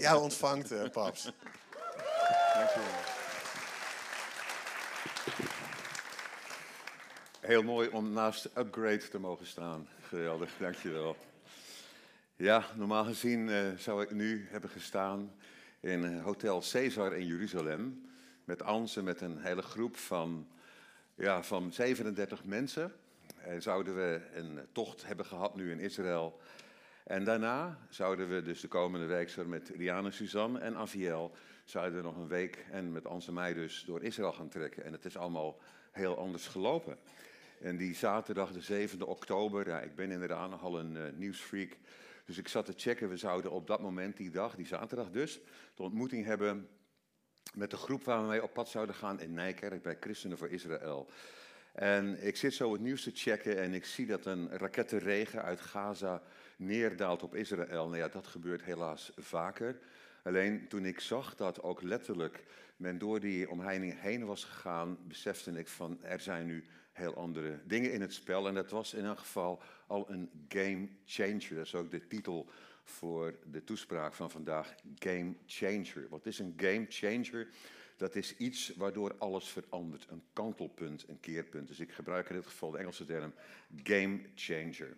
jou ontvangt, uh, paps. Dankjewel. Heel mooi om naast Upgrade te mogen staan. Geweldig, dankjewel. Ja, normaal gezien uh, zou ik nu hebben gestaan in Hotel Caesar in Jeruzalem. Met Anse, met een hele groep van, ja, van 37 mensen. En zouden we een tocht hebben gehad nu in Israël. En daarna zouden we dus de komende week met Rianne, Suzanne en Aviel... zouden we nog een week en met Anse mij dus door Israël gaan trekken. En het is allemaal heel anders gelopen. En die zaterdag, de 7e oktober, ja, ik ben inderdaad nogal een uh, nieuwsfreak. Dus ik zat te checken, we zouden op dat moment, die dag, die zaterdag dus, de ontmoeting hebben met de groep waar we mee op pad zouden gaan in Nijkerk bij Christenen voor Israël. En ik zit zo het nieuws te checken en ik zie dat een rakettenregen uit Gaza neerdaalt op Israël. Nou ja, dat gebeurt helaas vaker. Alleen toen ik zag dat ook letterlijk men door die omheining heen was gegaan, besefte ik van er zijn nu heel andere dingen in het spel. En dat was in elk geval al een game changer. Dat is ook de titel voor de toespraak van vandaag, game changer. Wat is een game changer? Dat is iets waardoor alles verandert. Een kantelpunt, een keerpunt. Dus ik gebruik in dit geval de Engelse term game changer.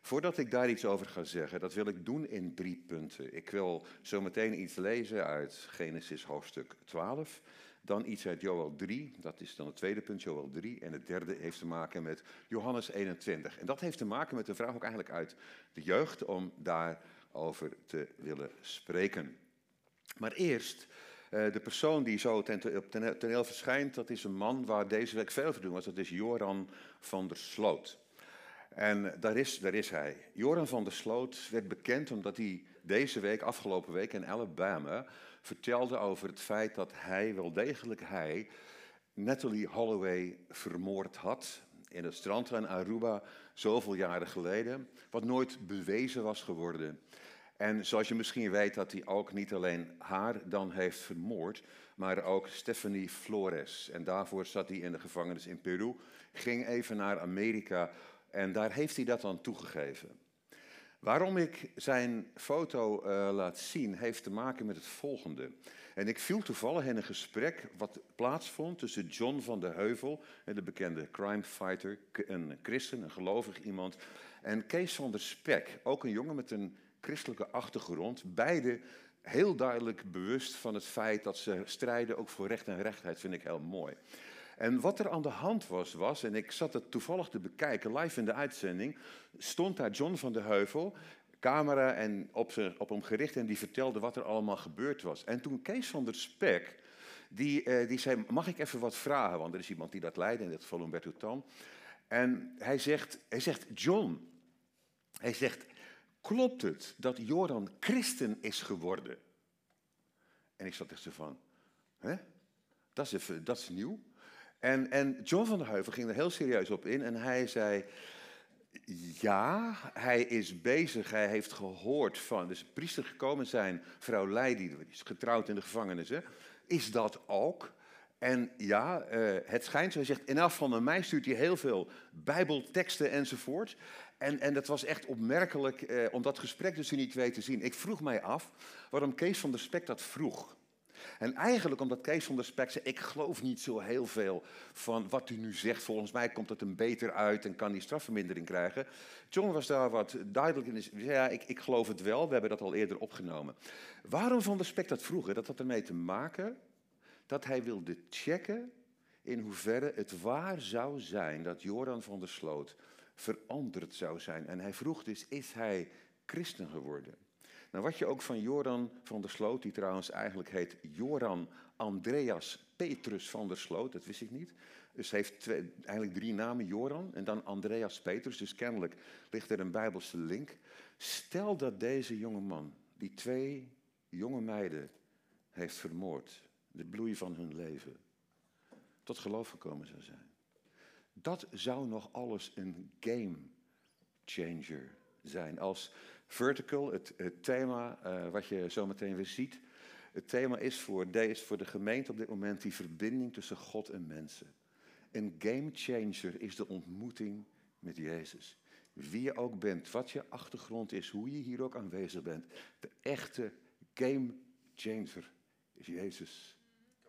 Voordat ik daar iets over ga zeggen, dat wil ik doen in drie punten. Ik wil zo meteen iets lezen uit Genesis hoofdstuk 12. Dan iets uit Joel 3, dat is dan het tweede punt, Joel 3. En het derde heeft te maken met Johannes 21. En dat heeft te maken met de vraag ook eigenlijk uit de jeugd om daarover te willen spreken. Maar eerst, eh, de persoon die zo op toneel verschijnt, dat is een man waar deze week veel te doen was. Dat is Joran van der Sloot. En daar is, daar is hij. Joran van der Sloot werd bekend omdat hij deze week, afgelopen week in Alabama, vertelde over het feit dat hij, wel degelijk hij, Natalie Holloway vermoord had in het strand in Aruba zoveel jaren geleden, wat nooit bewezen was geworden. En zoals je misschien weet dat hij ook niet alleen haar dan heeft vermoord, maar ook Stephanie Flores. En daarvoor zat hij in de gevangenis in Peru, ging even naar Amerika en daar heeft hij dat dan toegegeven. Waarom ik zijn foto uh, laat zien, heeft te maken met het volgende. En ik viel toevallig in een gesprek wat plaatsvond tussen John van de Heuvel, de bekende crime fighter, een christen, een gelovig iemand, en Kees van der Spek, ook een jongen met een christelijke achtergrond. Beide heel duidelijk bewust van het feit dat ze strijden ook voor recht en rechtheid, vind ik heel mooi. En wat er aan de hand was, was, en ik zat het toevallig te bekijken, live in de uitzending, stond daar John van de Heuvel, camera en op, ze, op hem gericht en die vertelde wat er allemaal gebeurd was. En toen Kees van der Spek, die, eh, die zei, mag ik even wat vragen? Want er is iemand die dat leidt, in dit geval Humberto Tan. En hij zegt, hij zegt, John, hij zegt, klopt het dat Joran christen is geworden? En ik zat echt zo van, hè? Dat is, even, dat is nieuw. En, en John van der Heuvel ging er heel serieus op in en hij zei, ja, hij is bezig, hij heeft gehoord van, dus priester gekomen zijn, vrouw die is getrouwd in de gevangenis, hè? is dat ook? En ja, uh, het schijnt, hij zegt, in geval naar mij stuurt hij heel veel bijbelteksten enzovoort. En, en dat was echt opmerkelijk eh, om dat gesprek tussen die twee te zien. Ik vroeg mij af waarom Kees van der Spek dat vroeg. En eigenlijk omdat Kees van der Spek zei, ik geloof niet zo heel veel van wat u nu zegt. Volgens mij komt het hem beter uit en kan die strafvermindering krijgen. John was daar wat duidelijk in. Zei, ja, ik, ik geloof het wel, we hebben dat al eerder opgenomen. Waarom van der Spek dat vroeger? Dat had ermee te maken dat hij wilde checken in hoeverre het waar zou zijn dat Joran van der Sloot veranderd zou zijn. En hij vroeg dus, is hij christen geworden? Nou, wat je ook van Joran van der Sloot, die trouwens eigenlijk heet Joran Andreas Petrus van der Sloot, dat wist ik niet. Dus heeft twee, eigenlijk drie namen, Joran en dan Andreas Petrus. Dus kennelijk ligt er een bijbelse link. Stel dat deze jonge man, die twee jonge meiden heeft vermoord, de bloei van hun leven, tot geloof gekomen zou zijn. Dat zou nog alles een game changer zijn. Als vertical, het, het thema uh, wat je zo meteen weer ziet. Het thema is voor, deze, voor de gemeente op dit moment die verbinding tussen God en mensen. Een game changer is de ontmoeting met Jezus. Wie je ook bent, wat je achtergrond is, hoe je hier ook aanwezig bent. De echte game changer is Jezus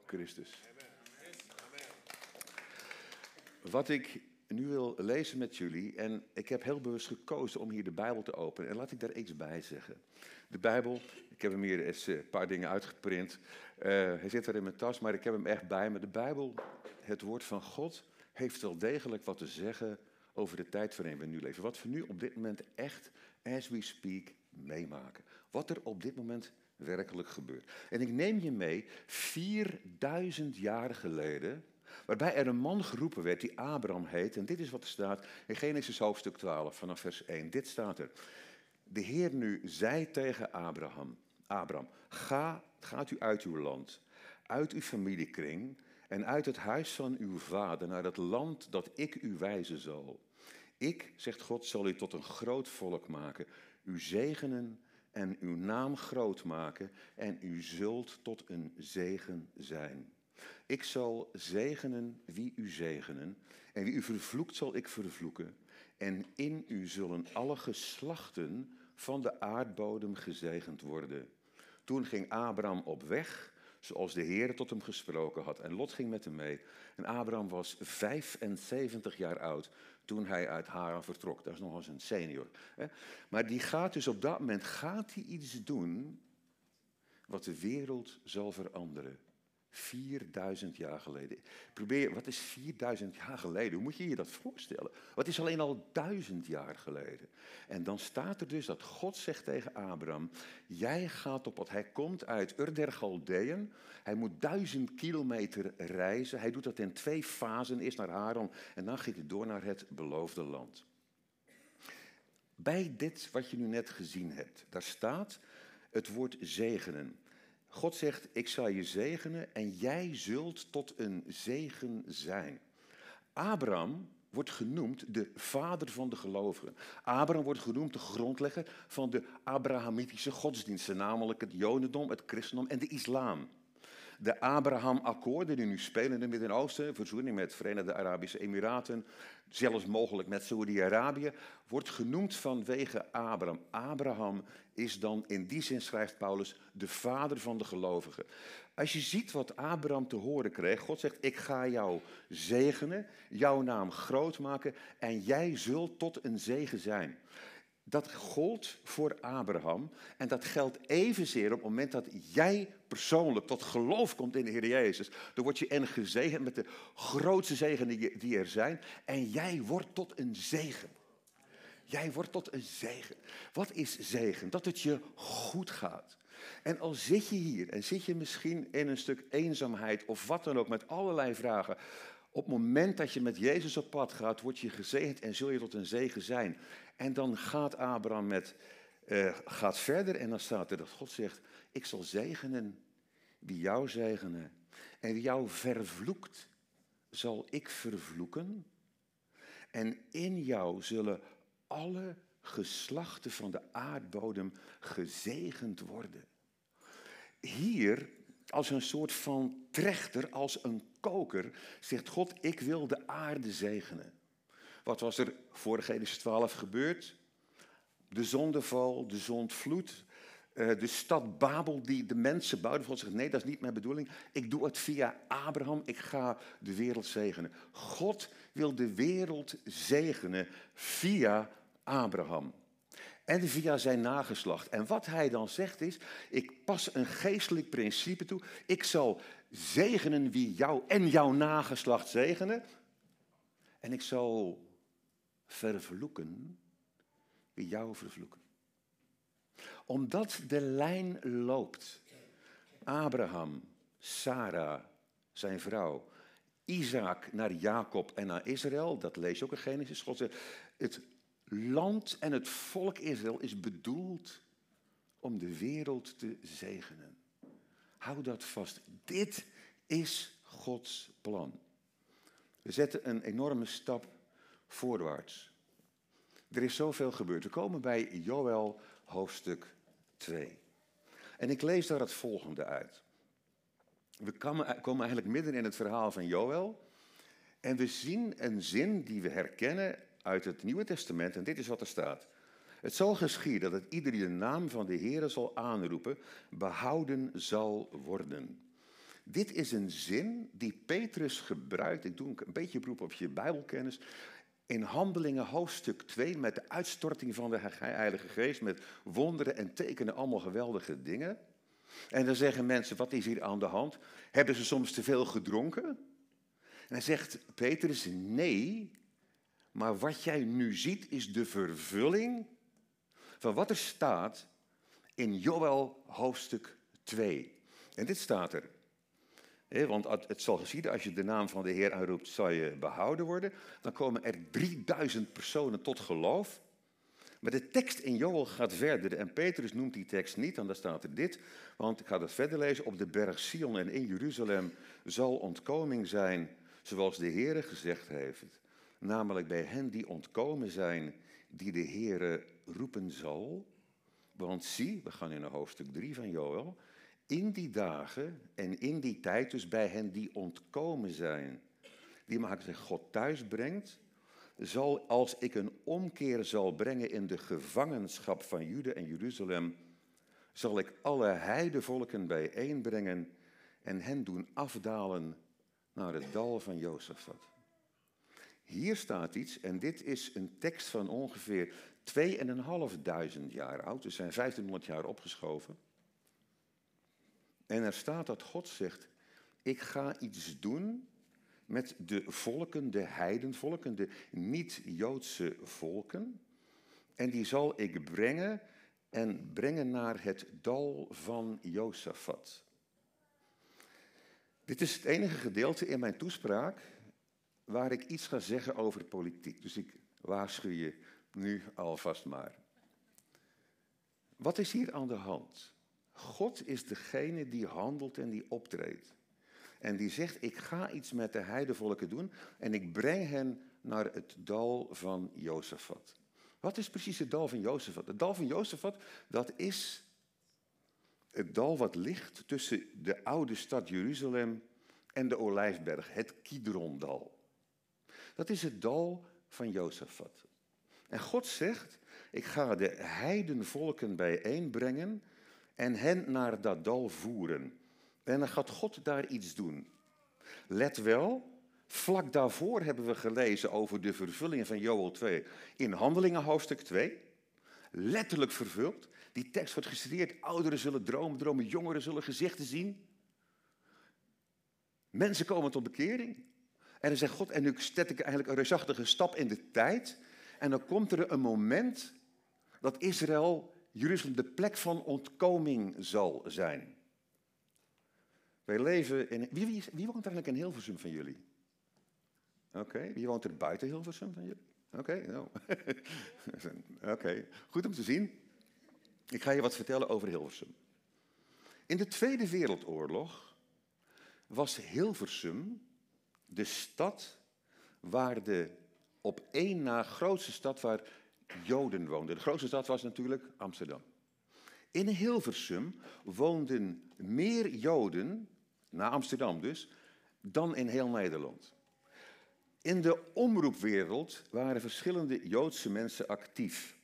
Christus. Wat ik nu wil lezen met jullie, en ik heb heel bewust gekozen om hier de Bijbel te openen. En laat ik daar iets bij zeggen. De Bijbel, ik heb hem hier eens een paar dingen uitgeprint. Uh, hij zit er in mijn tas, maar ik heb hem echt bij me. De Bijbel, het woord van God, heeft wel degelijk wat te zeggen over de tijd waarin we nu leven. Wat we nu op dit moment echt, as we speak, meemaken. Wat er op dit moment werkelijk gebeurt. En ik neem je mee, 4000 jaar geleden, waarbij er een man geroepen werd die Abraham heet. En dit is wat er staat in Genesis hoofdstuk 12 vanaf vers 1. Dit staat er. De Heer nu zei tegen Abraham, Abraham, ga, gaat u uit uw land, uit uw familiekring en uit het huis van uw vader naar het land dat ik u wijzen zal. Ik, zegt God, zal u tot een groot volk maken, u zegenen en uw naam groot maken en u zult tot een zegen zijn. Ik zal zegenen wie u zegenen en wie u vervloekt zal ik vervloeken. En in u zullen alle geslachten van de aardbodem gezegend worden. Toen ging Abraham op weg, zoals de Heer tot hem gesproken had. En Lot ging met hem mee. En Abraham was 75 jaar oud toen hij uit Haran vertrok. Dat is nog eens een senior. Maar die gaat dus op dat moment gaat hij iets doen wat de wereld zal veranderen. 4000 jaar geleden. Probeer, wat is 4000 jaar geleden? Hoe moet je je dat voorstellen? Wat is alleen al duizend jaar geleden? En dan staat er dus dat God zegt tegen Abraham: Jij gaat op wat hij komt uit Ur der Galdeën. Hij moet duizend kilometer reizen. Hij doet dat in twee fasen: eerst naar Haran en dan gaat hij door naar het beloofde land. Bij dit wat je nu net gezien hebt, daar staat het woord zegenen. God zegt, ik zal je zegenen en jij zult tot een zegen zijn. Abraham wordt genoemd de vader van de gelovigen. Abraham wordt genoemd de grondlegger van de Abrahamitische godsdiensten, namelijk het Jodendom, het christendom en de islam. De Abraham-akkoorden die nu spelen in het Midden-Oosten, verzoening met Verenigde Arabische Emiraten, zelfs mogelijk met Saoedi-Arabië, wordt genoemd vanwege Abraham. Abraham is dan in die zin, schrijft Paulus, de vader van de gelovigen. Als je ziet wat Abraham te horen kreeg, God zegt, ik ga jou zegenen, jouw naam groot maken en jij zult tot een zegen zijn. Dat gold voor Abraham en dat geldt evenzeer op het moment dat jij persoonlijk tot geloof komt in de Heer Jezus. Dan word je en gezegend met de grootste zegenen die er zijn en jij wordt tot een zegen. Jij wordt tot een zegen. Wat is zegen? Dat het je goed gaat. En al zit je hier en zit je misschien in een stuk eenzaamheid of wat dan ook met allerlei vragen. Op het moment dat je met Jezus op pad gaat, word je gezegend en zul je tot een zegen zijn. En dan gaat Abraham met, uh, gaat verder en dan staat er dat God zegt, ik zal zegenen wie jou zegenen. En wie jou vervloekt, zal ik vervloeken. En in jou zullen alle geslachten van de aardbodem gezegend worden. Hier, als een soort van trechter, als een koker, zegt God, ik wil de aarde zegenen. Wat was er voor Genesis 12 gebeurd? De zondeval, de zondvloed, eh, de stad Babel die de mensen bouwden. God zegt, nee, dat is niet mijn bedoeling. Ik doe het via Abraham, ik ga de wereld zegenen. God wil de wereld zegenen via Abraham. En via zijn nageslacht. En wat hij dan zegt is, ik pas een geestelijk principe toe. Ik zal zegenen wie jou en jouw nageslacht zegenen. En ik zal vervloeken wie jou vervloeken. Omdat de lijn loopt. Abraham, Sarah, zijn vrouw, Isaac naar Jacob en naar Israël. Dat lees je ook in Genesis. God zegt, het land en het volk Israël is bedoeld om de wereld te zegenen. Hou dat vast. Dit is Gods plan. We zetten een enorme stap voorwaarts. Er is zoveel gebeurd. We komen bij Joël hoofdstuk 2. En ik lees daar het volgende uit. We komen eigenlijk midden in het verhaal van Joël. En we zien een zin die we herkennen uit het Nieuwe Testament. En dit is wat er staat. Het zal geschieden dat ieder die de naam van de Heer zal aanroepen, behouden zal worden. Dit is een zin die Petrus gebruikt. Ik doe een beetje beroep op je Bijbelkennis. In Handelingen hoofdstuk 2 met de uitstorting van de Heilige Geest, met wonderen en tekenen, allemaal geweldige dingen. En dan zeggen mensen, wat is hier aan de hand? Hebben ze soms te veel gedronken? En dan zegt Petrus, nee, maar wat jij nu ziet is de vervulling van wat er staat in Joel hoofdstuk 2. En dit staat er. want het zal geschieden, als je de naam van de Heer aanroept, zal je behouden worden. Dan komen er 3000 personen tot geloof. Maar de tekst in Joel gaat verder. En Petrus noemt die tekst niet, daar staat er dit. Want ik ga het verder lezen. Op de berg Sion en in Jeruzalem zal ontkoming zijn, zoals de Heer gezegd heeft. Namelijk bij hen die ontkomen zijn, die de Heere roepen zal. Want zie, we gaan in hoofdstuk 3 van Joel. In die dagen en in die tijd, dus bij hen die ontkomen zijn, die maken zich God thuis brengt, zal als ik een omkeer zal brengen in de gevangenschap van Jude en Jeruzalem, zal ik alle heidevolken bijeenbrengen en hen doen afdalen naar het dal van Jozefat. Hier staat iets, en dit is een tekst van ongeveer 2.500 jaar oud, dus zijn 1500 jaar opgeschoven. En er staat dat God zegt, ik ga iets doen met de volken, de heidenvolken, de niet-Joodse volken. En die zal ik brengen en brengen naar het dal van Jozefat. Dit is het enige gedeelte in mijn toespraak waar ik iets ga zeggen over politiek. Dus ik waarschuw je nu alvast maar. Wat is hier aan de hand? God is degene die handelt en die optreedt. En die zegt, ik ga iets met de heidevolken doen en ik breng hen naar het dal van Jozefat. Wat is precies het dal van Jozefat? Het dal van Jozefat, dat is het dal wat ligt tussen de oude stad Jeruzalem en de Olijfberg, het Kidrondal. Dat is het dal van Jozefat. En God zegt, ik ga de heidenvolken bijeenbrengen en hen naar dat dal voeren. En dan gaat God daar iets doen. Let wel, vlak daarvoor hebben we gelezen over de vervulling van Joel 2 in Handelingen hoofdstuk 2. Letterlijk vervuld. Die tekst wordt geciteerd. Ouderen zullen dromen, dromen, jongeren zullen gezichten zien. Mensen komen tot bekering. En dan zegt God, en nu zet ik eigenlijk een reusachtige stap in de tijd. En dan komt er een moment dat Israël, Jeruzalem, de plek van ontkoming zal zijn. Wij leven in... Wie, wie, wie woont eigenlijk in Hilversum van jullie? Oké, wie woont er buiten Hilversum van jullie? Oké, nou. Oké, goed om te zien. Ik ga je wat vertellen over Hilversum. In de Tweede Wereldoorlog was Hilversum de stad waar de op één na grootste stad waar Joden woonden. De grootste stad was natuurlijk Amsterdam. In Hilversum woonden meer Joden, na Amsterdam dus, dan in heel Nederland. In de omroepwereld waren verschillende Joodse mensen actief.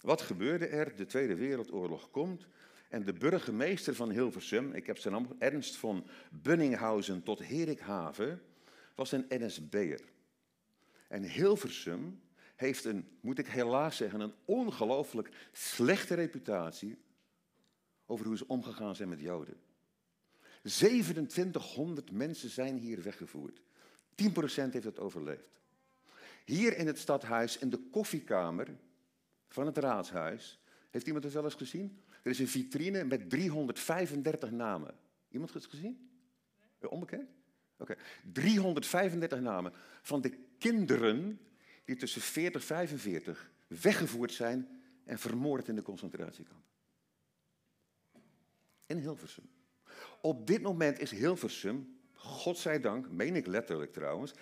Wat gebeurde er? De Tweede Wereldoorlog komt en de burgemeester van Hilversum, ik heb zijn naam, Ernst van Bunninghausen tot Herikhaven, was een NSB'er. En Hilversum heeft een, moet ik helaas zeggen, een ongelooflijk slechte reputatie over hoe ze omgegaan zijn met Joden. 2700 mensen zijn hier weggevoerd. 10% heeft het overleefd. Hier in het stadhuis, in de koffiekamer van het raadshuis, heeft iemand het wel eens gezien? Er is een vitrine met 335 namen. Iemand het gezien? Onbekend? Oké, 335 namen van de kinderen die tussen 40 en 45 weggevoerd zijn en vermoord in de concentratiekamp. In Hilversum. Op dit moment is Hilversum, godzijdank, meen ik letterlijk trouwens,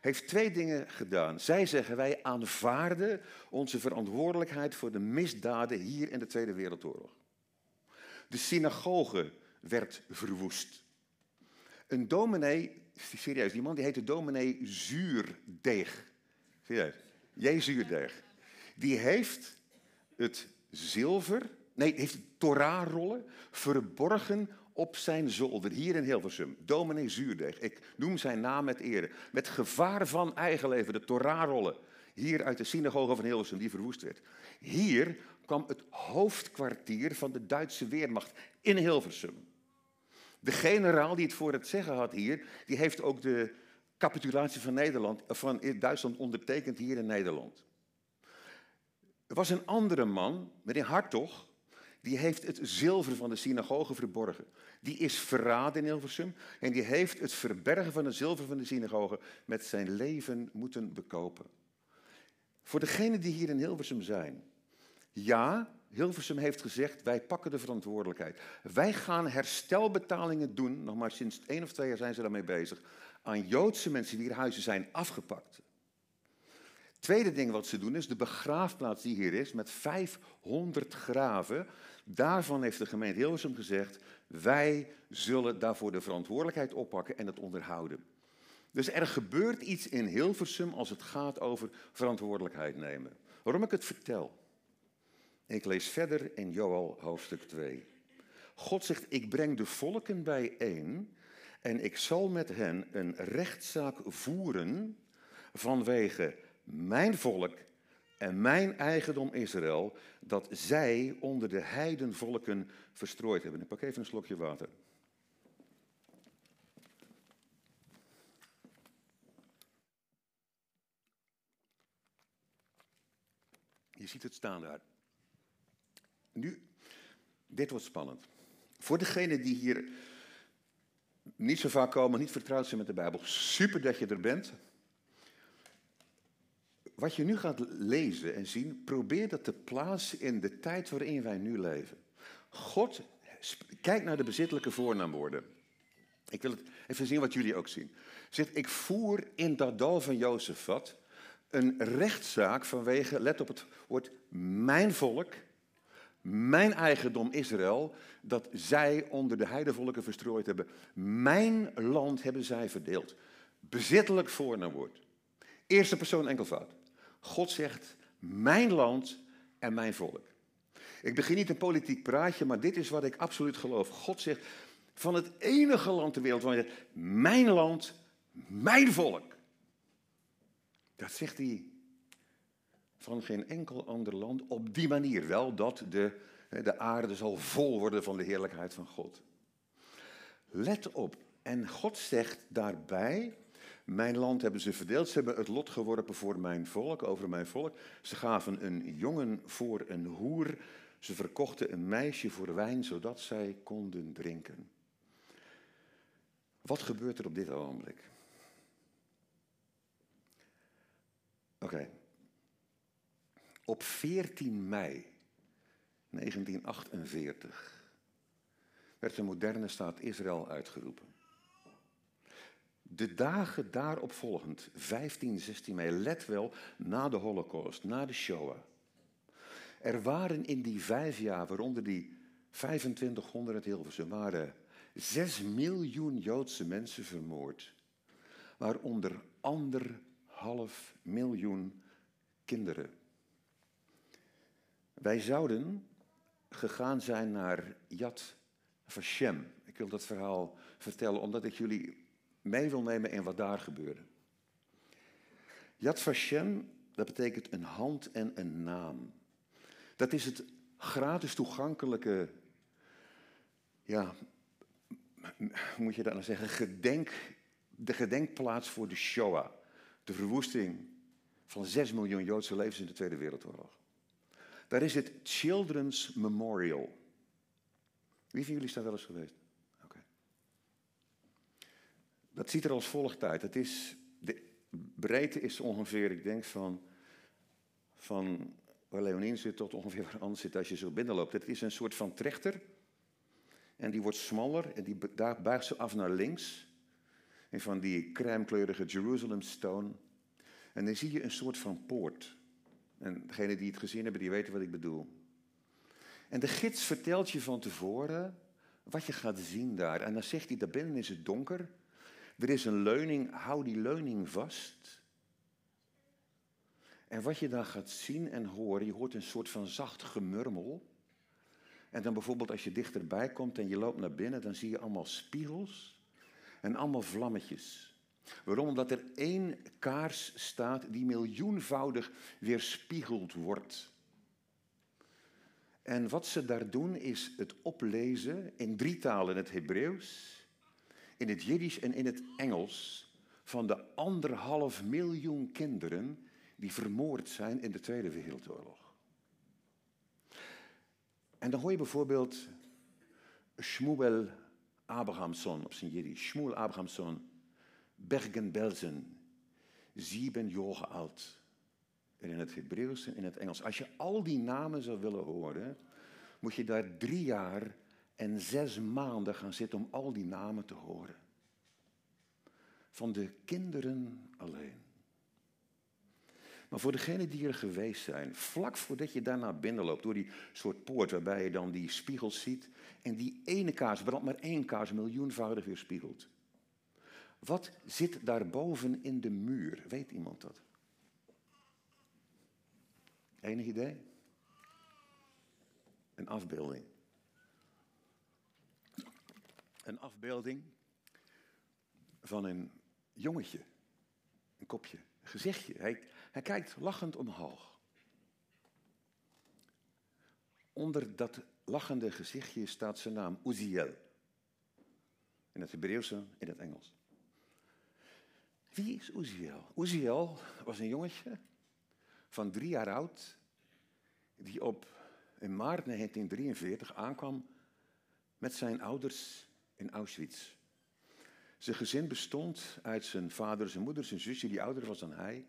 heeft twee dingen gedaan. Zij zeggen wij aanvaarden onze verantwoordelijkheid voor de misdaden hier in de Tweede Wereldoorlog. De synagoge werd verwoest. Een dominee serieus, die man die heette dominee Zuurdeeg. Serieus, J. Zuurdeeg. Die heeft het zilver, nee, heeft de Torahrollen verborgen op zijn zolder, hier in Hilversum. Dominee Zuurdeeg, ik noem zijn naam met ere. Met gevaar van eigen leven, de Torahrollen, hier uit de synagoge van Hilversum, die verwoest werd. Hier kwam het hoofdkwartier van de Duitse Weermacht in Hilversum. De generaal die het voor het zeggen had hier, die heeft ook de capitulatie van, Nederland, van Duitsland ondertekend hier in Nederland. Er was een andere man, meneer Hartog, die heeft het zilver van de synagoge verborgen. Die is verraden in Hilversum en die heeft het verbergen van het zilver van de synagoge met zijn leven moeten bekopen. Voor degenen die hier in Hilversum zijn, ja, Hilversum heeft gezegd, wij pakken de verantwoordelijkheid. Wij gaan herstelbetalingen doen, nog maar sinds één of twee jaar zijn ze daarmee bezig, aan Joodse mensen wier huizen zijn afgepakt. Tweede ding wat ze doen is de begraafplaats die hier is met 500 graven. Daarvan heeft de gemeente Hilversum gezegd, wij zullen daarvoor de verantwoordelijkheid oppakken en het onderhouden. Dus er gebeurt iets in Hilversum als het gaat over verantwoordelijkheid nemen. Waarom ik het vertel? Ik lees verder in Joel hoofdstuk 2. God zegt, ik breng de volken bijeen en ik zal met hen een rechtszaak voeren vanwege mijn volk en mijn eigendom Israël, dat zij onder de heidenvolken verstrooid hebben. Ik pak even een slokje water. Je ziet het staan daar. Nu, dit wordt spannend. Voor degenen die hier niet zo vaak komen, niet vertrouwd zijn met de Bijbel, super dat je er bent. Wat je nu gaat lezen en zien, probeer dat te plaatsen in de tijd waarin wij nu leven. God, kijk naar de bezittelijke voornaamwoorden. Ik wil het even zien wat jullie ook zien. Zegt, ik voer in dat dal van Jozefat een rechtszaak vanwege, let op het woord, mijn volk mijn eigendom Israël, dat zij onder de heidevolken verstrooid hebben. Mijn land hebben zij verdeeld. Bezittelijk voornaamwoord. Eerste persoon enkelvoud. God zegt, mijn land en mijn volk. Ik begin niet een politiek praatje, maar dit is wat ik absoluut geloof. God zegt, van het enige land ter wereld waar mijn land, mijn volk. Dat zegt hij van geen enkel ander land op die manier. Wel dat de, de aarde zal vol worden van de heerlijkheid van God. Let op. En God zegt daarbij, mijn land hebben ze verdeeld. Ze hebben het lot geworpen voor mijn volk, over mijn volk. Ze gaven een jongen voor een hoer. Ze verkochten een meisje voor wijn, zodat zij konden drinken. Wat gebeurt er op dit ogenblik? Oké, op 14 mei 1948 werd de moderne staat Israël uitgeroepen. De dagen daarop volgend, 15, 16 mei, let wel, na de Holocaust, na de Shoah. Er waren in die vijf jaar, waaronder die 2500 Hilversum, waren 6 miljoen Joodse mensen vermoord. Waaronder anderhalf miljoen kinderen. Wij zouden gegaan zijn naar Yad Vashem. Ik wil dat verhaal vertellen omdat ik jullie mee wil nemen in wat daar gebeurde. Yad Vashem, dat betekent een hand en een naam. Dat is het gratis toegankelijke, ja, moet je dat nou zeggen, gedenk, de gedenkplaats voor de Shoah. De verwoesting van 6 miljoen Joodse levens in de Tweede Wereldoorlog. Daar is het Children's Memorial. Wie van jullie is daar wel eens geweest? Oké. Dat ziet er als volgt uit. Het is, de breedte is ongeveer, ik denk, van, van waar Leonien zit tot ongeveer waar Anders zit als je zo binnenloopt. Het is een soort van trechter. En die wordt smaller en die, daar buigt ze af naar links. En van die crèmekleurige Jerusalem stone. En dan zie je een soort van poort. En degenen die het gezien hebben, die weten wat ik bedoel. En de gids vertelt je van tevoren wat je gaat zien daar. En dan zegt hij, daar binnen is het donker. Er is een leuning, hou die leuning vast. En wat je dan gaat zien en horen, je hoort een soort van zacht gemurmel. En dan bijvoorbeeld als je dichterbij komt en je loopt naar binnen, dan zie je allemaal spiegels en allemaal vlammetjes. Waarom? Omdat er één kaars staat die miljoenvoudig weerspiegeld wordt. En wat ze daar doen is het oplezen in drie talen, het Hebreeuws, in het Jiddisch en in het Engels, van de anderhalf miljoen kinderen die vermoord zijn in de Tweede Wereldoorlog. En dan hoor je bijvoorbeeld Shmuel Abrahamson op zijn Jiddisch. Shmuel Abrahamson, Bergen-Belsen, zeven jaar oud. En in het Hebreeuws en in het Engels. Als je al die namen zou willen horen, moet je daar drie jaar en zes maanden gaan zitten om al die namen te horen. Van de kinderen alleen. Maar voor degenen die er geweest zijn, vlak voordat je daarna binnenloopt, door die soort poort waarbij je dan die spiegels ziet, en die ene kaars brandt maar één kaars miljoenvoudig weer spiegelt. Wat zit daarboven in de muur? Weet iemand dat? Enig idee? Een afbeelding. Een afbeelding van een jongetje. Een kopje, een gezichtje. Hij, hij kijkt lachend omhoog. Onder dat lachende gezichtje staat zijn naam Uziel. In het Hebreeuws en in het Engels. Wie is Uziel? Uziel was een jongetje van drie jaar oud, die op in maart 1943 aankwam met zijn ouders in Auschwitz. Zijn gezin bestond uit zijn vader, zijn moeder, zijn zusje, die ouder was dan hij.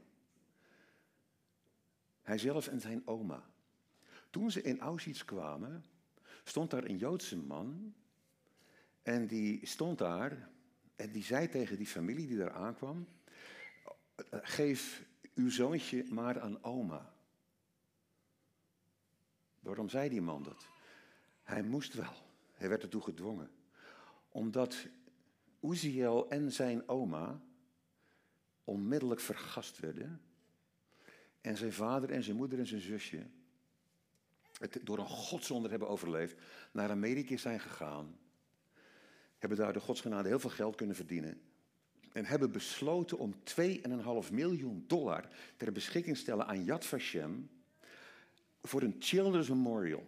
Hijzelf en zijn oma. Toen ze in Auschwitz kwamen, stond daar een Joodse man. En die stond daar en die zei tegen die familie die daar aankwam: Geef uw zoontje maar aan oma. Waarom zei die man dat? Hij moest wel. Hij werd ertoe gedwongen. Omdat Uziel en zijn oma onmiddellijk vergast werden. En zijn vader en zijn moeder en zijn zusje het door een godswonder hebben overleefd, naar Amerika zijn gegaan. Hebben daar de godsgenade heel veel geld kunnen verdienen. En hebben besloten om 2,5 miljoen dollar ter beschikking te stellen aan Yad Vashem voor een Children's Memorial.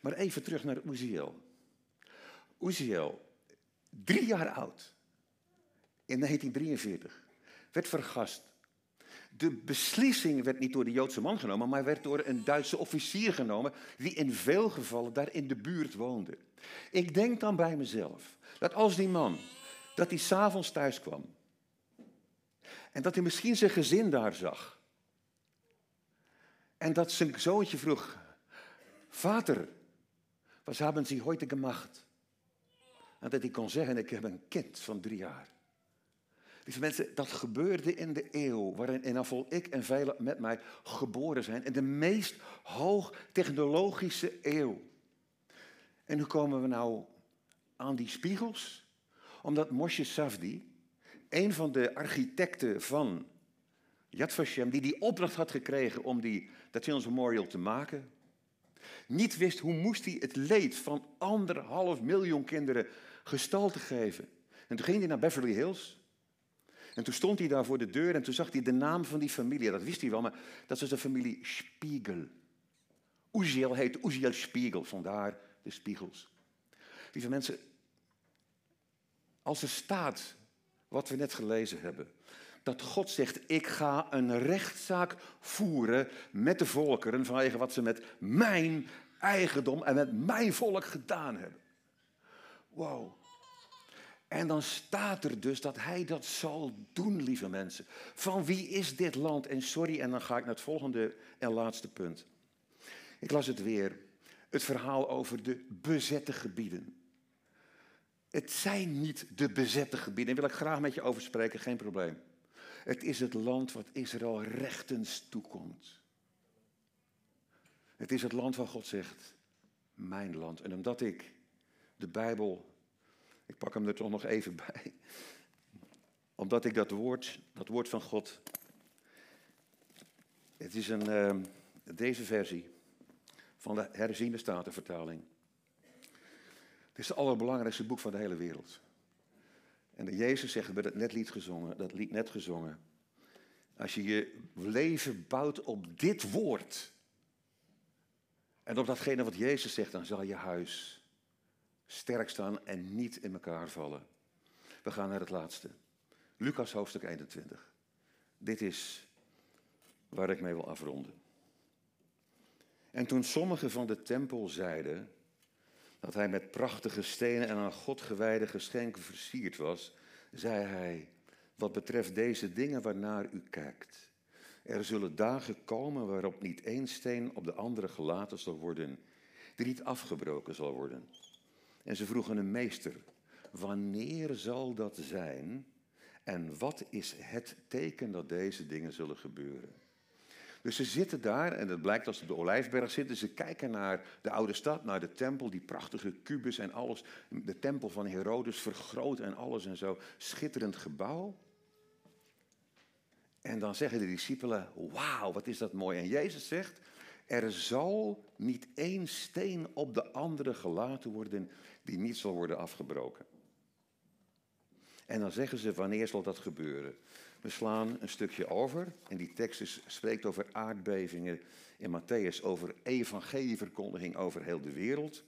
Maar even terug naar Uziel. Uziel, drie jaar oud, in 1943, werd vergast. De beslissing werd niet door de Joodse man genomen, maar werd door een Duitse officier genomen, die in veel gevallen daar in de buurt woonde. Ik denk dan bij mezelf, dat als die man, dat hij s'avonds thuis kwam, en dat hij misschien zijn gezin daar zag, en dat zijn zoontje vroeg, vader, was hebben Sie heute gemacht? En dat hij kon zeggen, ik heb een kind van drie jaar. Lieve mensen, dat gebeurde in de eeuw waarin in afval ik en velen met mij geboren zijn. In de meest hoogtechnologische eeuw. En hoe komen we nou aan die spiegels? Omdat Moshe Safdi, een van de architecten van Yad Vashem, die die opdracht had gekregen om die, dat Children's Memorial te maken, niet wist hoe moest hij het leed van anderhalf miljoen kinderen gestalte geven. En toen ging hij naar Beverly Hills. En toen stond hij daar voor de deur en toen zag hij de naam van die familie. Dat wist hij wel, maar dat was de familie Spiegel. Uziel heet Uziel Spiegel, vandaar de spiegels. Lieve mensen, als er staat wat we net gelezen hebben, dat God zegt, ik ga een rechtszaak voeren met de volkeren vanwege wat ze met mijn eigendom en met mijn volk gedaan hebben. Wow. En dan staat er dus dat hij dat zal doen, lieve mensen. Van wie is dit land? En sorry, en dan ga ik naar het volgende en laatste punt. Ik las het weer. Het verhaal over de bezette gebieden. Het zijn niet de bezette gebieden. Daar wil ik graag met je over spreken, geen probleem. Het is het land wat Israël rechtens toekomt. Het is het land waar God zegt, mijn land. En omdat ik de Bijbel ik pak hem er toch nog even bij. Omdat ik dat woord, dat woord van God, Het is een, ehm, deze versie van de herziende statenvertaling. Het is het allerbelangrijkste boek van de hele wereld. En de Jezus zegt, we hebben het net lied gezongen, dat lied net gezongen. Als je je leven bouwt op dit woord. En op datgene wat Jezus zegt, dan zal je huis sterk staan en niet in elkaar vallen. We gaan naar het laatste. Lucas hoofdstuk 21. Dit is waar ik mee wil afronden. En toen sommigen van de tempel zeiden dat hij met prachtige stenen en aan God gewijde geschenken versierd was, zei hij, wat betreft deze dingen waarnaar u kijkt. Er zullen dagen komen waarop niet één steen op de andere gelaten zal worden, die niet afgebroken zal worden. En ze vroegen een meester, wanneer zal dat zijn en wat is het teken dat deze dingen zullen gebeuren? Dus ze zitten daar, en het blijkt als ze op de Olijfberg zitten, ze kijken naar de oude stad, naar de tempel, die prachtige kubus en alles. De tempel van Herodes vergroot en alles en zo. Schitterend gebouw. En dan zeggen de discipelen, wauw, wat is dat mooi. En Jezus zegt, er zal niet één steen op de andere gelaten worden die niet zal worden afgebroken. En dan zeggen ze, wanneer zal dat gebeuren? We slaan een stukje over en die tekst is, spreekt over aardbevingen in Matthäus, over evangelieverkondiging over heel de wereld.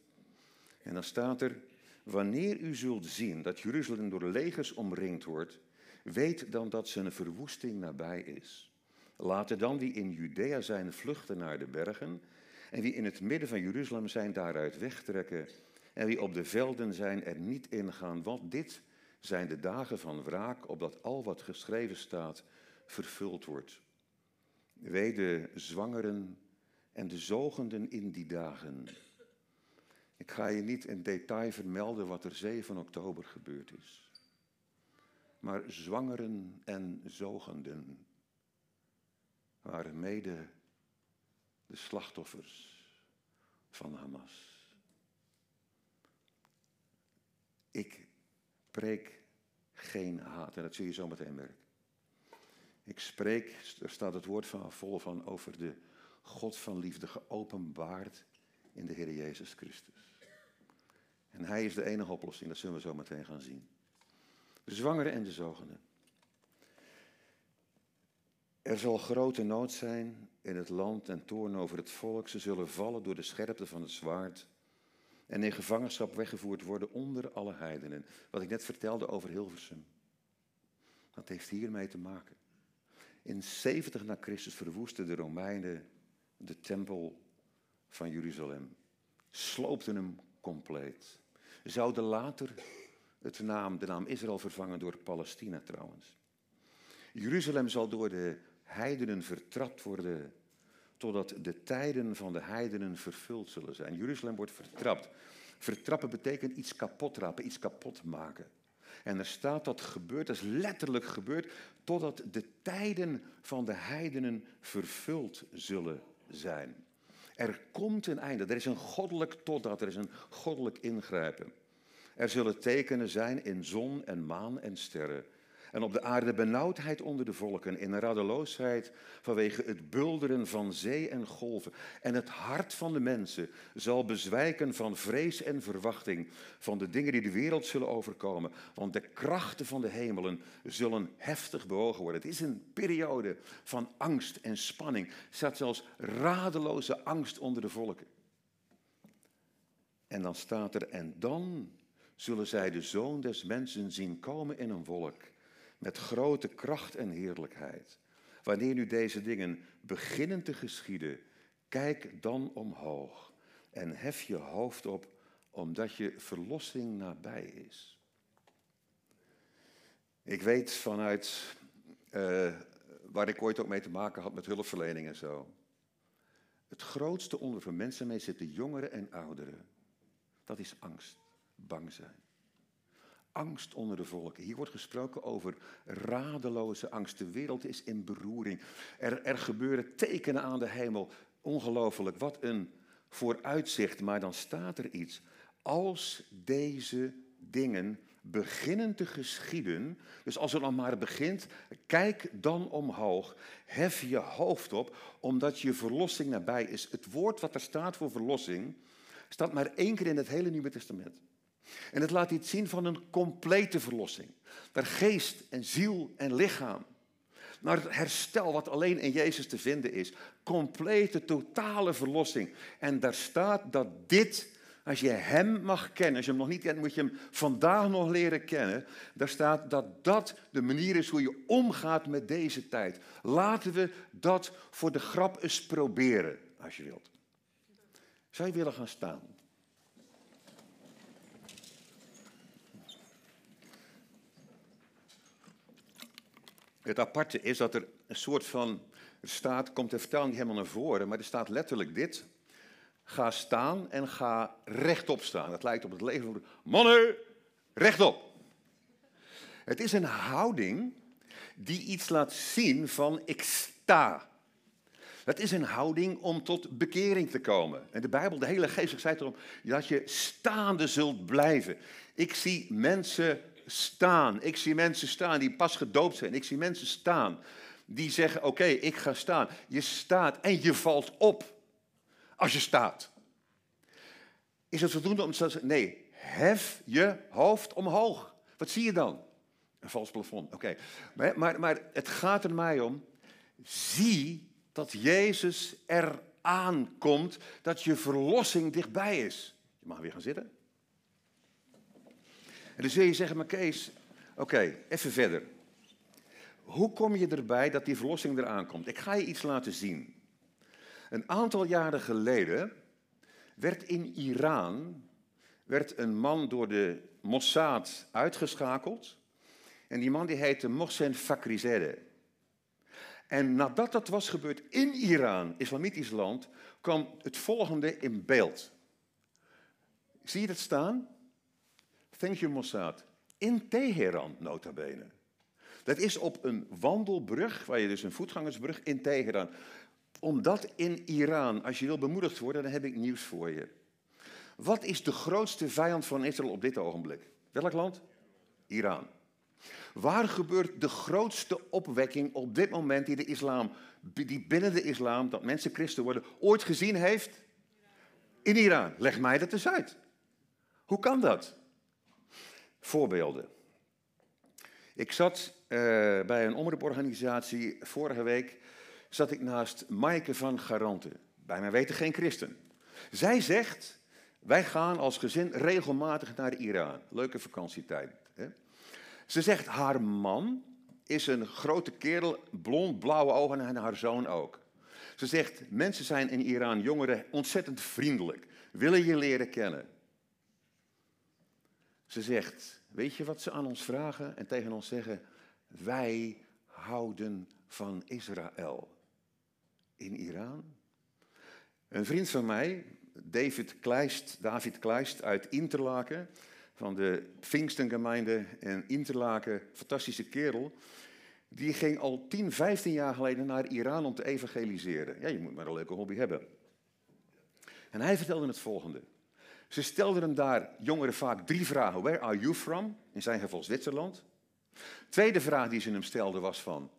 En dan staat er, wanneer u zult zien dat Jeruzalem door legers omringd wordt, weet dan dat zijn verwoesting nabij is. Laten dan wie in Judea zijn vluchten naar de bergen en wie in het midden van Jeruzalem zijn daaruit wegtrekken en wie op de velden zijn er niet ingaan, want dit zijn de dagen van wraak, opdat al wat geschreven staat vervuld wordt. Wee de zwangeren en de zogenden in die dagen. Ik ga je niet in detail vermelden wat er 7 oktober gebeurd is. Maar zwangeren en zogenden waren mede de slachtoffers van Hamas. Ik spreek geen haat. En dat zul je zo meteen merken. Ik spreek, er staat het woord van vol van over de God van liefde geopenbaard in de Heer Jezus Christus. En Hij is de enige oplossing, dat zullen we zo meteen gaan zien. De zwangere en de zogenden. Er zal grote nood zijn in het land en toorn over het volk. Ze zullen vallen door de scherpte van het zwaard en in gevangenschap weggevoerd worden onder alle heidenen. Wat ik net vertelde over Hilversum. Dat heeft hiermee te maken. In 70 na Christus verwoesten de Romeinen de tempel van Jeruzalem. Sloopten hem compleet. Zouden later het naam, de naam Israël vervangen door Palestina trouwens. Jeruzalem zal door de heidenen vertrapt worden totdat de tijden van de heidenen vervuld zullen zijn. Jeruzalem wordt vertrapt. Vertrappen betekent iets kapot rapen, iets kapot maken. En er staat dat gebeurt, dat is letterlijk gebeurd, totdat de tijden van de heidenen vervuld zullen zijn. Er komt een einde, er is een goddelijk totdat, er is een goddelijk ingrijpen. Er zullen tekenen zijn in zon en maan en sterren. En op de aarde benauwdheid onder de volken, in radeloosheid vanwege het bulderen van zee en golven. En het hart van de mensen zal bezwijken van vrees en verwachting van de dingen die de wereld zullen overkomen. Want de krachten van de hemelen zullen heftig bewogen worden. Het is een periode van angst en spanning. Er staat zelfs radeloze angst onder de volken. En dan staat er, en dan zullen zij de zoon des mensen zien komen in een wolk met grote kracht en heerlijkheid. Wanneer nu deze dingen beginnen te geschieden, kijk dan omhoog en hef je hoofd op, omdat je verlossing nabij is. Ik weet vanuit uh, waar ik ooit ook mee te maken had met hulpverlening en zo. Het grootste onder van mensen mee zitten jongeren en ouderen. Dat is angst, bang zijn angst onder de volken. Hier wordt gesproken over radeloze angst. De wereld is in beroering. Er, er gebeuren tekenen aan de hemel. Ongelooflijk, wat een vooruitzicht. Maar dan staat er iets. Als deze dingen beginnen te geschieden. Dus als het nog maar begint, kijk dan omhoog. Hef je hoofd op, omdat je verlossing nabij is. Het woord wat er staat voor verlossing, staat maar één keer in het hele Nieuwe Testament. En het laat iets zien van een complete verlossing. Naar geest en ziel en lichaam. Naar het herstel wat alleen in Jezus te vinden is. Complete, totale verlossing. En daar staat dat dit, als je Hem mag kennen, als je Hem nog niet kent, moet je Hem vandaag nog leren kennen. Daar staat dat dat de manier is hoe je omgaat met deze tijd. Laten we dat voor de grap eens proberen, als je wilt. Je willen gaan staan? Het aparte is dat er een soort van er staat, komt de vertaling helemaal naar voren, maar er staat letterlijk dit. Ga staan en ga rechtop staan. Het lijkt op het leven van mannen, rechtop. Het is een houding die iets laat zien van ik sta. Het is een houding om tot bekering te komen. En de Bijbel, de hele geest zei erom dat je staande zult blijven. Ik zie mensen staan. Ik zie mensen staan die pas gedoopt zijn. Ik zie mensen staan die zeggen: Oké, ik ga staan. Je staat en je valt op als je staat. Is het voldoende om te zeggen: Nee, hef je hoofd omhoog. Wat zie je dan? Een vals plafond. Oké. Maar, maar, maar het gaat er mij om. Zie dat Jezus er aankomt, dat je verlossing dichtbij is. Je mag weer gaan zitten. En dan zul je zeggen, maar Kees, oké, even verder. Hoe kom je erbij dat die verlossing eraan komt? Ik ga je iets laten zien. Een aantal jaren geleden werd in Iran werd een man door de Mossad uitgeschakeld. En die man die heette Mohsen Fakhrizadeh. En nadat dat was gebeurd in Iran, islamitisch land, kwam het volgende in beeld. Zie je dat staan? Thank you Mossad. In Teheran, nota bene. Dat is op een wandelbrug, waar je dus een voetgangersbrug in Teheran. Omdat in Iran, als je wil bemoedigd worden, dan heb ik nieuws voor je. Wat is de grootste vijand van Israël op dit ogenblik? Welk land? Iran. Waar gebeurt de grootste opwekking op dit moment die de islam, die binnen de islam, dat mensen christen worden, ooit gezien heeft? In Iran. Leg mij dat eens uit. Hoe kan dat? Voorbeelden. Ik zat uh, bij een omroeporganisatie vorige week, zat ik naast Maaike van Garante. Bij mij weten geen christen. Zij zegt, wij gaan als gezin regelmatig naar Iran. Leuke vakantietijd. Hè? Ze zegt, haar man is een grote kerel, blond, blauwe ogen en haar zoon ook. Ze zegt, mensen zijn in Iran, jongeren, ontzettend vriendelijk. Willen je leren kennen. Ze zegt, weet je wat ze aan ons vragen en tegen ons zeggen? Wij houden van Israël. In Iran? Een vriend van mij, David Kleist, David Kleist uit Interlaken, van de Pfingstengemeinde in Interlaken, fantastische kerel, die ging al 10, 15 jaar geleden naar Iran om te evangeliseren. Ja, je moet maar een leuke hobby hebben. En hij vertelde het volgende. Ze stelden hem daar, jongeren, vaak drie vragen. Where are you from? In zijn geval Zwitserland. Tweede vraag die ze hem stelden was van...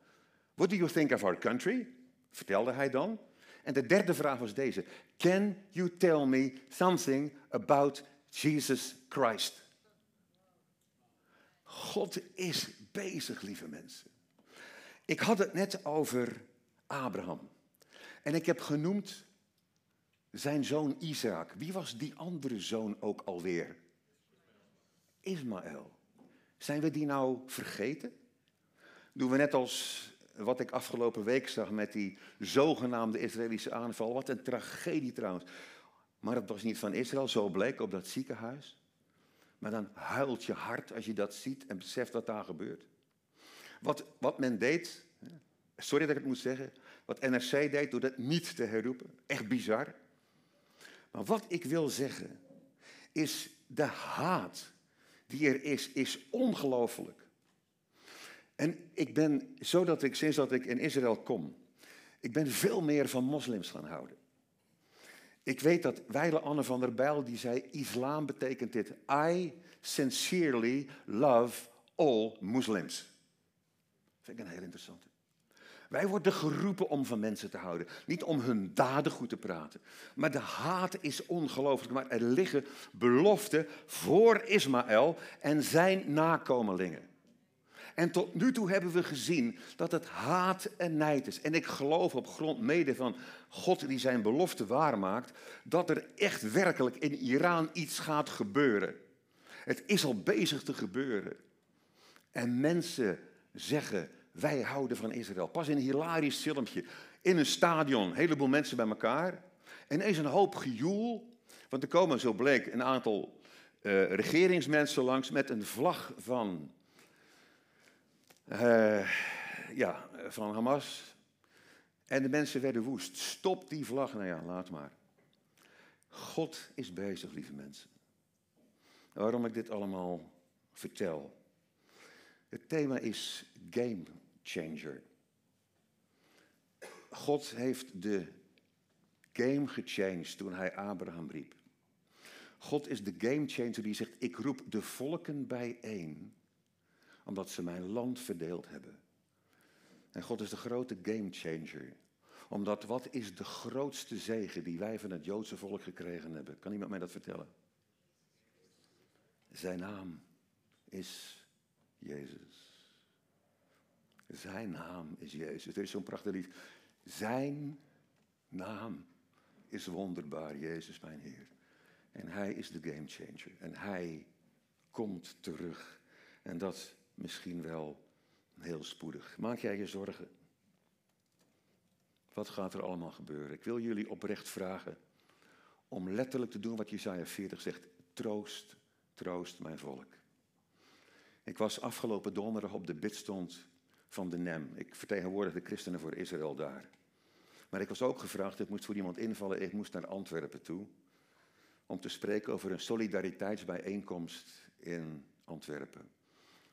What do you think of our country? Vertelde hij dan. En de derde vraag was deze. Can you tell me something about Jesus Christ? God is bezig, lieve mensen. Ik had het net over Abraham. En ik heb genoemd zijn zoon Isaac. Wie was die andere zoon ook alweer? Ismaël. Zijn we die nou vergeten? Doen we net als wat ik afgelopen week zag met die zogenaamde Israëlische aanval. Wat een tragedie trouwens. Maar het was niet van Israël, zo bleek op dat ziekenhuis. Maar dan huilt je hart als je dat ziet en beseft wat daar gebeurt. Wat, wat men deed, sorry dat ik het moet zeggen, wat NRC deed door dat niet te herroepen, echt bizar. Maar wat ik wil zeggen, is de haat die er is, is ongelooflijk. En ik ben, zodat ik sinds dat ik in Israël kom, ik ben veel meer van moslims gaan houden. Ik weet dat Weile Anne van der Bijl, die zei, islam betekent dit. I sincerely love all Muslims. Vind ik een heel interessante. Wij worden geroepen om van mensen te houden. Niet om hun daden goed te praten. Maar de haat is ongelooflijk. Maar er liggen beloften voor Ismaël en zijn nakomelingen. En tot nu toe hebben we gezien dat het haat en nijd is. En ik geloof op grond mede van God die zijn belofte waarmaakt, dat er echt werkelijk in Iran iets gaat gebeuren. Het is al bezig te gebeuren. En mensen zeggen, wij houden van Israël. Pas in een hilarisch filmpje. In een stadion, een heleboel mensen bij elkaar. En is een hoop gejoel. Want er komen, zo bleek, een aantal uh, regeringsmensen langs met een vlag van, uh, ja, van Hamas. En de mensen werden woest. Stop die vlag. Nou ja, laat maar. God is bezig, lieve mensen. Waarom ik dit allemaal vertel. Het thema is game changer. God heeft de game gechanged toen hij Abraham riep. God is de game changer die zegt: Ik roep de volken bijeen, omdat ze mijn land verdeeld hebben. En God is de grote game changer. Omdat wat is de grootste zegen die wij van het Joodse volk gekregen hebben? Kan iemand mij dat vertellen? Zijn naam is Jezus. Zijn naam is Jezus. Er is zo'n prachtig lied. Zijn naam is wonderbaar, Jezus mijn Heer. En Hij is de gamechanger. En Hij komt terug. En dat misschien wel heel spoedig. Maak jij je zorgen? Wat gaat er allemaal gebeuren? Ik wil jullie oprecht vragen om letterlijk te doen wat Jesaja 40 zegt. Troost, troost mijn volk. Ik was afgelopen donderdag op de bidstond van de NEM. Ik vertegenwoordig de christenen voor Israël daar. Maar ik was ook gevraagd, ik moest voor iemand invallen, ik moest naar Antwerpen toe. Om te spreken over een solidariteitsbijeenkomst in Antwerpen.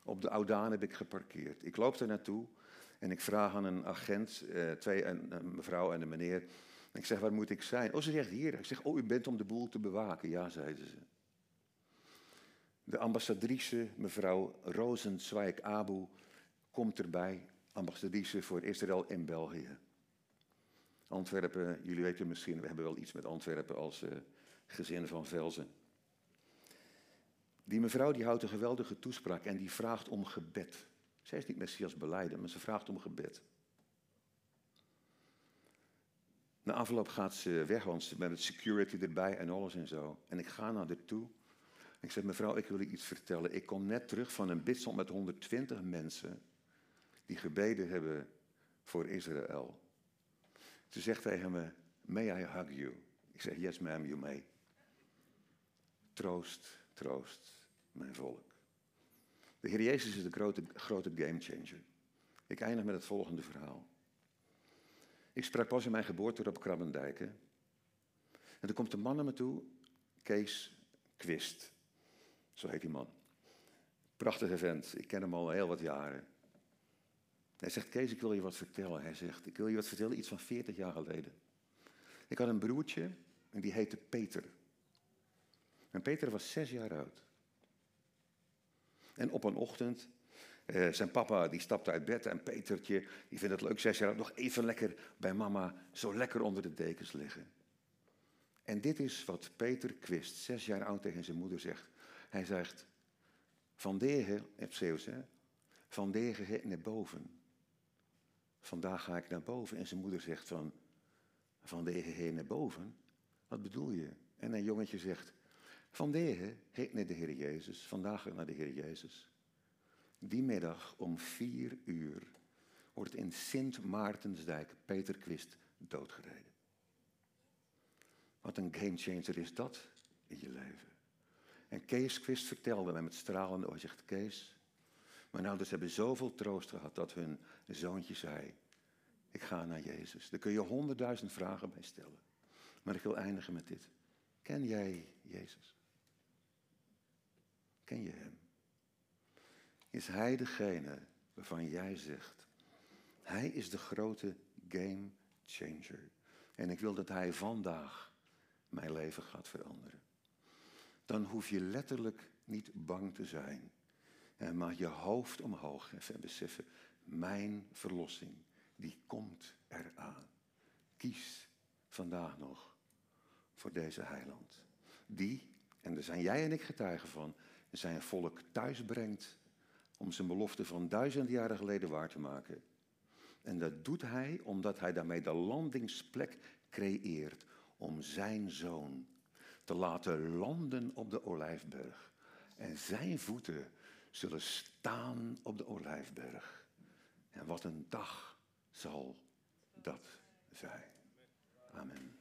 Op de Oudaan heb ik geparkeerd. Ik loop er naartoe en ik vraag aan een agent, eh, twee, een, mevrouw en een meneer. ik zeg, waar moet ik zijn? Oh, ze zegt hier. Ik zeg, oh, u bent om de boel te bewaken. Ja, zeiden ze. De ambassadrice, mevrouw Rosenzweig Abu, komt erbij, ambassadrice voor Israël in België. Antwerpen, jullie weten misschien, we hebben wel iets met Antwerpen als uh, gezin van Velzen. Die mevrouw die houdt een geweldige toespraak en die vraagt om gebed. Zij is niet Messias beleiden, maar ze vraagt om gebed. Na afloop gaat ze weg, want ze met security erbij en alles en zo. En ik ga naar haar toe. Ik zeg, mevrouw, ik wil u iets vertellen. Ik kom net terug van een bidstond met 120 mensen die gebeden hebben voor Israël. Ze zegt tegen me, may I hug you? Ik zeg, yes ma'am, you may. Troost, troost mijn volk. De Heer Jezus is de grote, grote gamechanger. Ik eindig met het volgende verhaal. Ik sprak pas in mijn geboorte op Krabbendijken. En er komt een man naar me toe, Kees Quist. Zo heet die man. Prachtige vent, ik ken hem al heel wat jaren. Hij zegt, Kees, ik wil je wat vertellen. Hij zegt, ik wil je wat vertellen, iets van 40 jaar geleden. Ik had een broertje en die heette Peter. En Peter was zes jaar oud. En op een ochtend, eh, zijn papa die stapte uit bed en Petertje, die vindt het leuk, zes jaar oud, nog even lekker bij mama, zo lekker onder de dekens liggen. En dit is wat Peter Quist, zes jaar oud, tegen zijn moeder zegt. Hij zegt, van deze, Zeeuws, hè, van deze naar boven. Vandaag ga ik naar boven. En zijn moeder zegt van, van deze heen naar boven? Wat bedoel je? En een jongetje zegt, van deze heet naar de Heer Jezus. Vandaag naar de Heer Jezus. Die middag om vier uur wordt in Sint Maartensdijk Peter Quist doodgereden. Wat een gamechanger is dat in je leven. En Kees Quist vertelde mij met stralende ogen, zegt Kees, mijn ouders hebben zoveel troost gehad dat hun zoontje zei, ik ga naar Jezus. Daar kun je honderdduizend vragen bij stellen. Maar ik wil eindigen met dit. Ken jij Jezus? Ken je Hem? Is Hij degene waarvan jij zegt, Hij is de grote game changer. En ik wil dat Hij vandaag mijn leven gaat veranderen. Dan hoef je letterlijk niet bang te zijn. En maak je hoofd omhoog en beseffen, mijn verlossing, die komt eraan. Kies vandaag nog voor deze heiland. Die, en daar zijn jij en ik getuigen van, zijn volk thuis brengt om zijn belofte van duizend jaren geleden waar te maken. En dat doet hij omdat hij daarmee de landingsplek creëert om zijn zoon te laten landen op de olijfberg. En zijn voeten zullen staan op de olijfberg. En wat een dag zal dat zijn. Amen.